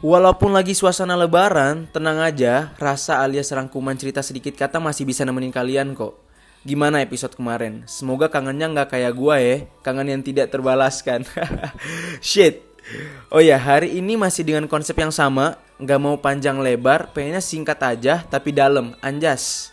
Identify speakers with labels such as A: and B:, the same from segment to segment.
A: Walaupun lagi suasana lebaran, tenang aja, rasa alias rangkuman cerita sedikit kata masih bisa nemenin kalian kok. Gimana episode kemarin? Semoga kangennya nggak kayak gua ya, kangen yang tidak terbalaskan. Shit. Oh ya, hari ini masih dengan konsep yang sama, nggak mau panjang lebar, pengennya singkat aja tapi dalam, anjas.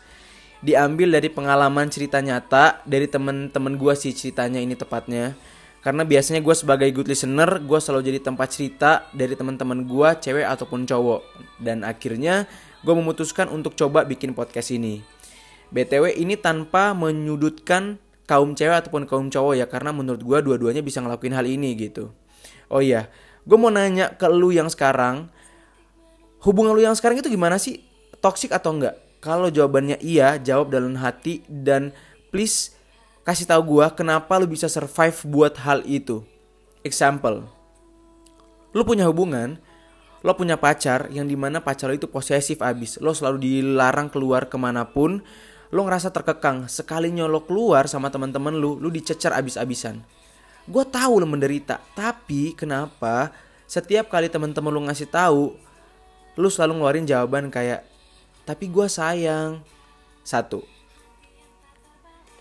A: Diambil dari pengalaman cerita nyata dari temen-temen gua sih ceritanya ini tepatnya. Karena biasanya gue sebagai good listener, gue selalu jadi tempat cerita dari teman-teman gue, cewek ataupun cowok. Dan akhirnya gue memutuskan untuk coba bikin podcast ini. BTW ini tanpa menyudutkan kaum cewek ataupun kaum cowok ya, karena menurut gue dua-duanya bisa ngelakuin hal ini gitu. Oh iya, gue mau nanya ke lu yang sekarang, hubungan lu yang sekarang itu gimana sih? Toxic atau enggak? Kalau jawabannya iya, jawab dalam hati dan please kasih tahu gua kenapa lu bisa survive buat hal itu. Example. Lu punya hubungan, lo punya pacar yang di mana pacar lo itu posesif abis. Lo selalu dilarang keluar ke mana pun. Lo ngerasa terkekang. Sekalinya lo keluar sama teman-teman lu, lu dicecer abis-abisan. Gue tahu lo menderita, tapi kenapa setiap kali teman-teman lu ngasih tahu, lu selalu ngeluarin jawaban kayak, tapi gue sayang. Satu,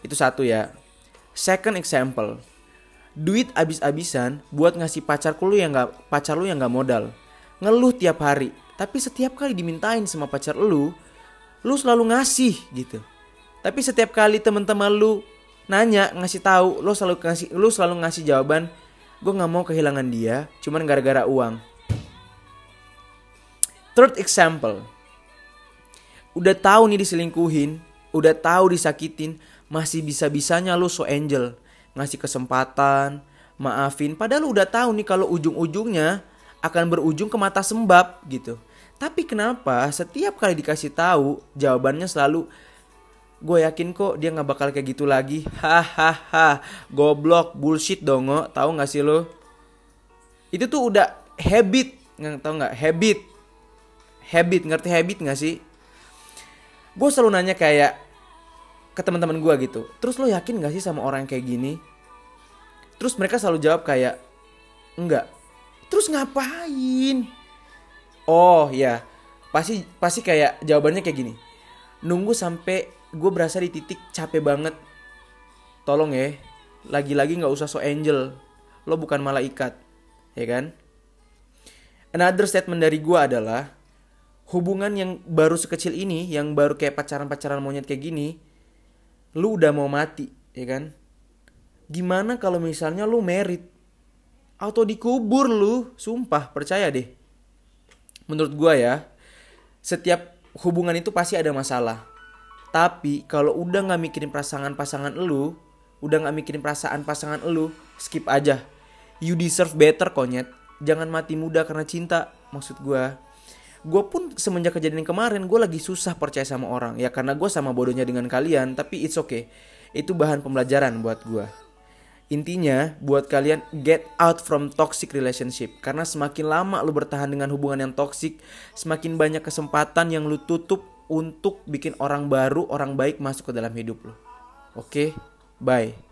A: itu satu ya. Second example, duit abis-abisan buat ngasih pacar lu yang nggak pacar lu yang nggak modal. Ngeluh tiap hari, tapi setiap kali dimintain sama pacar lu, lu selalu ngasih gitu. Tapi setiap kali teman-teman lu nanya ngasih tahu, lu selalu ngasih lu selalu ngasih jawaban, gue nggak mau kehilangan dia, cuman gara-gara uang. Third example, udah tahu nih diselingkuhin, udah tahu disakitin, masih bisa-bisanya lu so angel. Ngasih kesempatan maafin. Padahal lu udah tahu nih kalau ujung-ujungnya akan berujung ke mata sembab gitu. Tapi kenapa setiap kali dikasih tahu jawabannya selalu gue yakin kok dia nggak bakal kayak gitu lagi. Hahaha goblok bullshit dongo tahu nggak sih lo itu tuh udah habit nggak tahu nggak? Habit. Habit ngerti habit nggak sih? Gue selalu nanya kayak ke teman-teman gue gitu. Terus lo yakin gak sih sama orang yang kayak gini? Terus mereka selalu jawab kayak enggak. Terus ngapain? Oh ya pasti pasti kayak jawabannya kayak gini. Nunggu sampai gue berasa di titik capek banget. Tolong ya lagi-lagi nggak usah so angel. Lo bukan malaikat. Ya kan? Another statement dari gue adalah hubungan yang baru sekecil ini yang baru kayak pacaran-pacaran monyet kayak gini lu udah mau mati, ya kan? Gimana kalau misalnya lu merit? Atau dikubur lu, sumpah, percaya deh. Menurut gua ya, setiap hubungan itu pasti ada masalah. Tapi kalau udah gak mikirin pasangan-pasangan lu, udah gak mikirin perasaan pasangan lu, skip aja. You deserve better konyet. Jangan mati muda karena cinta, maksud gua gue pun semenjak kejadian kemarin gue lagi susah percaya sama orang. Ya karena gue sama bodohnya dengan kalian tapi it's okay. Itu bahan pembelajaran buat gue intinya buat kalian get out from toxic relationship. Karena semakin lama lu bertahan dengan hubungan yang toxic semakin banyak kesempatan yang lu tutup untuk bikin orang baru orang baik masuk ke dalam hidup lu. Oke? Okay? bye